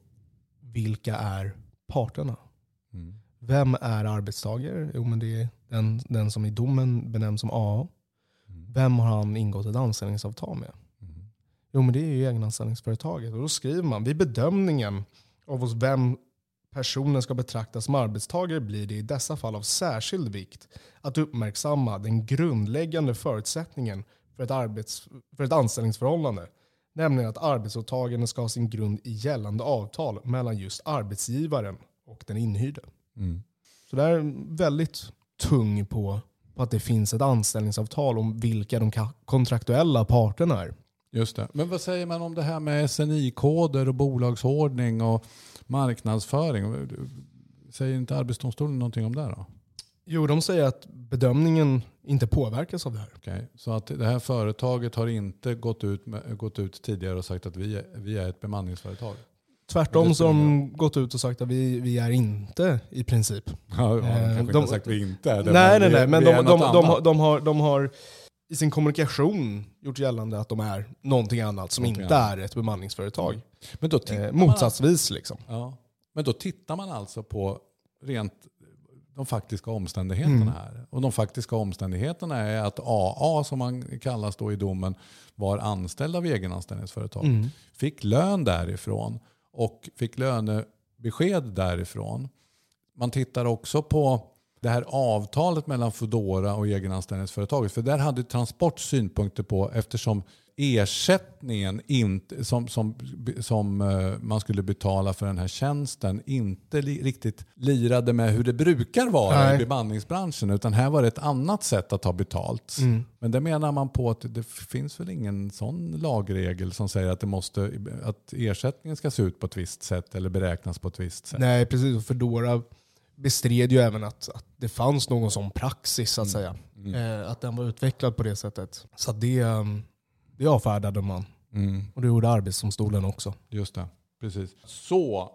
vilka är parterna. Mm. Vem är arbetstagare? Jo, men det är den, den som i domen benämns som A. Mm. Vem har han ingått ett anställningsavtal med? Mm. Jo, men det är ju egenanställningsföretaget. Och då skriver man vid bedömningen av hos vem personen ska betraktas som arbetstagare blir det i dessa fall av särskild vikt att uppmärksamma den grundläggande förutsättningen för ett, arbets, för ett anställningsförhållande. Nämligen att arbetsåtaganden ska ha sin grund i gällande avtal mellan just arbetsgivaren och den inhyrde. Mm. Så det är väldigt tung på, på att det finns ett anställningsavtal om vilka de kontraktuella parterna är. Just det. Men vad säger man om det här med SNI-koder och bolagsordning och marknadsföring? Säger inte Arbetsdomstolen någonting om det då? Jo, de säger att bedömningen inte påverkas av det här. Okay. Så att det här företaget har inte gått ut, med, gått ut tidigare och sagt att vi är, vi är ett bemanningsföretag? Tvärtom har de gått ut och sagt att vi, vi är inte i princip. Ja, de kanske de, inte sagt vi inte är det. Nej, nej, nej. Men de, de, de, har, de, har, de har i sin kommunikation gjort gällande att de är någonting annat som någonting inte annat. är ett bemanningsföretag. Men då eh, motsatsvis liksom. Ja. Men då tittar man alltså på rent de faktiska omständigheterna mm. här. Och de faktiska omständigheterna är att AA, som man kallas då i domen, var anställd av egenanställningsföretag. Mm. Fick lön därifrån och fick lönebesked därifrån. Man tittar också på det här avtalet mellan Foodora och egenanställningsföretaget. För där hade Transport synpunkter på eftersom ersättningen inte, som, som, som eh, man skulle betala för den här tjänsten inte li, riktigt lirade med hur det brukar vara Nej. i bemanningsbranschen. Utan här var det ett annat sätt att ta betalt. Mm. Men det menar man på att det finns väl ingen sån lagregel som säger att, det måste, att ersättningen ska se ut på ett visst sätt eller beräknas på ett visst sätt. Nej, precis. Och Foodora bestred ju även att, att det fanns någon sån praxis, så att säga. Eh, att den var utvecklad på det sättet. Så det, um, det avfärdade man. Mm. Och det gjorde Arbetsdomstolen också. Just det, precis. Så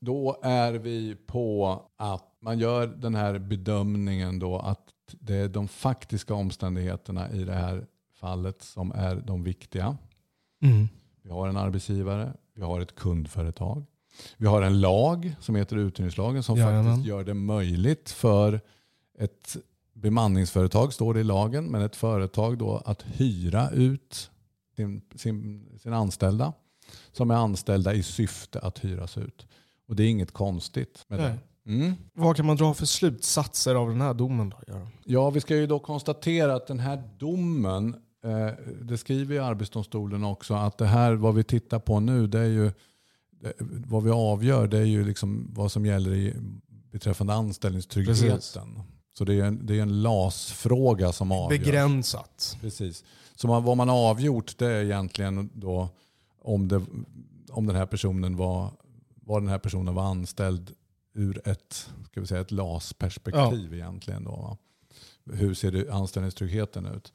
då är vi på att man gör den här bedömningen då att det är de faktiska omständigheterna i det här fallet som är de viktiga. Vi har en arbetsgivare, vi har ett kundföretag. Vi har en lag som heter uthyrningslagen som Jajamän. faktiskt gör det möjligt för ett bemanningsföretag, står det i lagen, men ett företag då att hyra ut sin, sin, sin anställda som är anställda i syfte att hyras ut. Och det är inget konstigt med Nej. det. Mm. Vad kan man dra för slutsatser av den här domen? Då? Ja, vi ska ju då konstatera att den här domen, eh, det skriver ju Arbetsdomstolen också, att det här vad vi tittar på nu, det är ju vad vi avgör, det är ju liksom vad som gäller i, beträffande anställningstryggheten. Precis. Så det är en, det är en LAS-fråga som avgörs. Begränsat. Precis. Så man, vad man har avgjort det är egentligen då om, det, om den här personen var, var den här personen var anställd ur ett, ska vi säga, ett LAS-perspektiv egentligen. Då, va? Hur ser det, anställningstryggheten ut?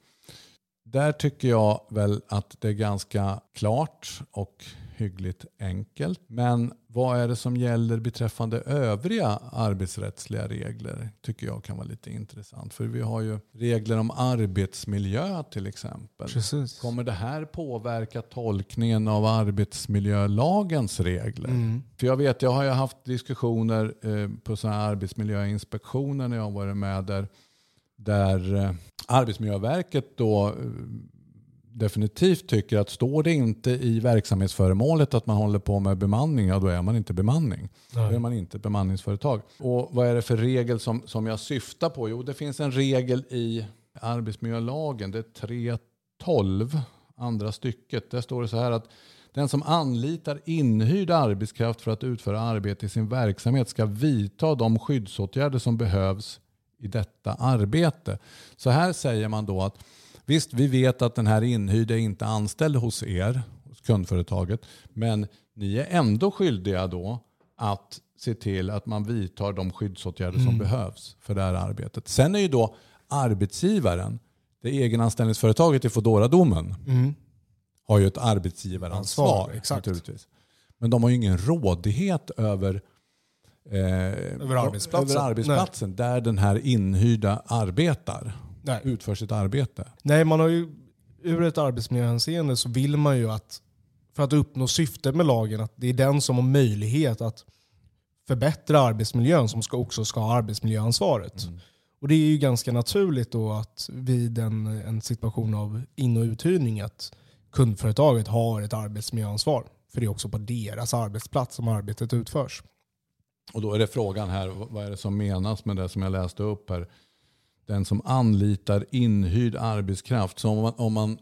Där tycker jag väl att det är ganska klart och hyggligt enkelt. Men vad är det som gäller beträffande övriga arbetsrättsliga regler? tycker jag kan vara lite intressant. För vi har ju regler om arbetsmiljö till exempel. Precis. Kommer det här påverka tolkningen av arbetsmiljölagens regler? Mm. För jag vet, jag har ju haft diskussioner eh, på sådana här arbetsmiljöinspektioner när jag varit med där, där eh, Arbetsmiljöverket då eh, definitivt tycker att står det inte i verksamhetsföremålet att man håller på med bemanning, ja då är man inte bemanning. Då är man inte ett bemanningsföretag. Och vad är det för regel som, som jag syftar på? Jo, det finns en regel i arbetsmiljölagen, det är 3.12, andra stycket. Där står det så här att den som anlitar inhyrd arbetskraft för att utföra arbete i sin verksamhet ska vidta de skyddsåtgärder som behövs i detta arbete. Så här säger man då att visst, vi vet att den här inhyrde är inte anställd hos er, hos kundföretaget, men ni är ändå skyldiga då att se till att man vidtar de skyddsåtgärder som behövs för det här arbetet. Sen är ju då arbetsgivaren, det egenanställningsföretaget i Foodora-domen, Mm. har ju ett arbetsgivaransvar. Ansvar, exakt. Naturligtvis. Men de har ju ingen rådighet över, eh, över arbetsplatsen. över arbetsplatsen där den här inhyrda arbetar, Nej. utför sitt arbete. Nej, man har ju ur ett arbetsmiljöhänseende så vill man ju att för att uppnå syftet med lagen att det är den som har möjlighet att förbättra arbetsmiljön som ska också ska ha arbetsmiljöansvaret. Och det är ju ganska naturligt då att vid en, en situation av in och uthyrning att kundföretaget har ett arbetsmiljöansvar. För det är också på deras arbetsplats som arbetet utförs. Och då är det frågan här, vad är det som menas med det som jag läste upp här? Den som anlitar inhyrd arbetskraft. Så om man, om man,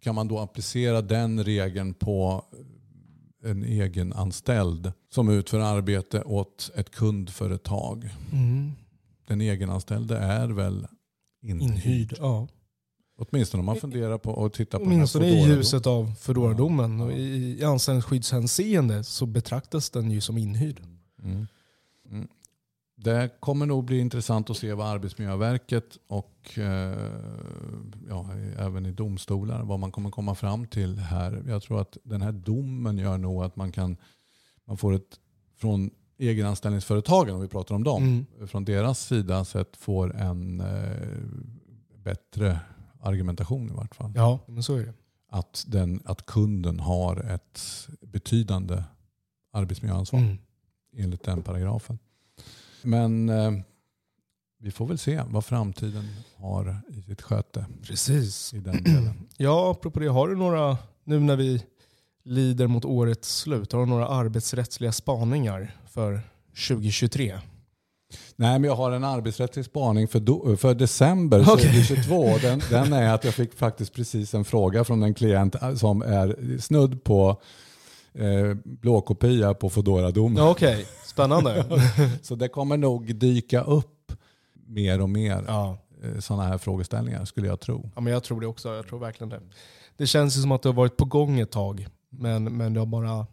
kan man då applicera den regeln på en egen anställd som utför arbete åt ett kundföretag. Den egenanställde är väl inhyrd. Inhyrd, ja. Åtminstone om man funderar på att titta på Åtminstone i ljuset av Foodora-domen. Och I i anställningsskyddshänseende så betraktas den ju som inhyrd. Mm. Mm. Det kommer nog bli intressant att se vad Arbetsmiljöverket och eh, ja, även i domstolar vad man kommer komma fram till här. Jag tror att den här domen gör nog att man kan man får ett från egenanställningsföretagen, om vi pratar om dem, Mm. från deras sida sett får en eh, bättre argumentation i vart fall. Ja, men så är det. Att, den, att kunden har ett betydande arbetsmiljöansvar Mm. enligt den paragrafen. Men eh, vi får väl se vad framtiden har i sitt sköte Precis. i den delen. <clears throat> Ja, apropå det, har du några, nu när vi lider mot årets slut, har du några arbetsrättsliga spaningar för 2023? Nej, men jag har en arbetsrättslig spaning för, do, för december Okej. 2022. Den, den är att jag fick faktiskt precis en fråga från en klient som är snudd på eh, blåkopia på Foodora-domen. Ja, Okej, spännande. <laughs> Så det kommer nog dyka upp mer och mer ja. eh, sådana här frågeställningar skulle jag tro. ja, men jag tror det också. Jag tror verkligen det. Det känns ju som att det har varit på gång ett tag, men, men det har bara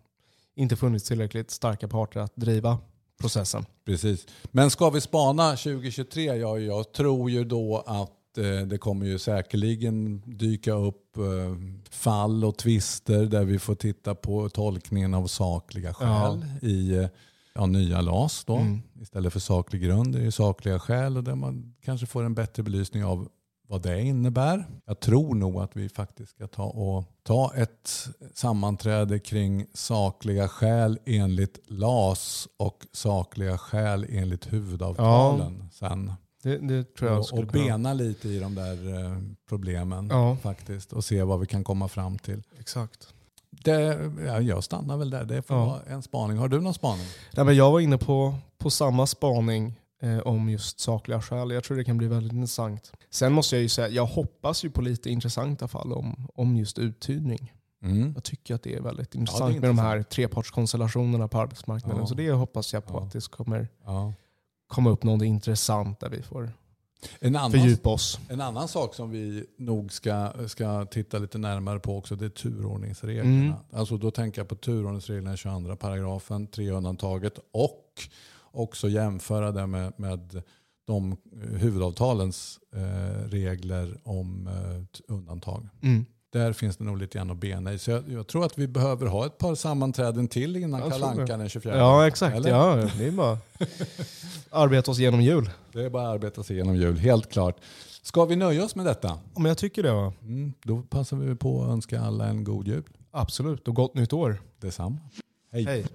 inte funnits tillräckligt starka parter att driva processen. Precis. Men ska vi spana 2023? Ja, jag tror ju då att det kommer ju säkerligen dyka upp eh, fall och tvister där vi får titta på tolkningen av sakliga skäl i eh, ja, nya LAS. Då. Mm. Istället för saklig grund är det sakliga skäl och där man kanske får en bättre belysning av vad det innebär. Jag tror nog att vi faktiskt ska ta, och ta ett sammanträde kring sakliga skäl enligt LAS och sakliga skäl enligt huvudavtalen sen. Det, det tror jag Och, och bena lite i de där eh, problemen Ja. faktiskt och se vad vi kan komma fram till. Exakt. Det, ja, jag stannar väl där. Det får Ja. vara en spaning. Har du någon spaning? Nej, men jag var inne på, på samma spaning eh, om just sakliga skäl. Jag tror det kan bli väldigt intressant. Sen måste jag ju säga, jag hoppas ju på lite intressanta fall om, om just uthyrning. Mm. Jag tycker att det är väldigt intressant, intressant. med de här trepartskonstellationerna på arbetsmarknaden. Ja. Så det hoppas jag på Ja. att det kommer Ja. Komma upp något intressant där vi får En annan fördjupa oss. En annan sak som vi nog ska, ska titta lite närmare på också det är turordningsreglerna. Mm. Alltså då tänker jag på turordningsreglerna i 22 paragrafen, tre undantaget och också jämföra det med, med de huvudavtalens eh, regler om eh, undantag. Mm. Där finns det nog lite grann att bena i. Så jag, jag tror att vi behöver ha ett par sammanträden till innan det. den 24. Ja, exakt. Eller? Ja, det är bara <laughs> arbeta oss genom jul. Det är bara att arbeta sig igenom jul, helt klart. Ska vi nöja oss med detta? Men jag tycker det. Va? Mm, då passar vi på att önska alla en god jul. Absolut. Och gott nytt år. Detsamma. Hej. Hej.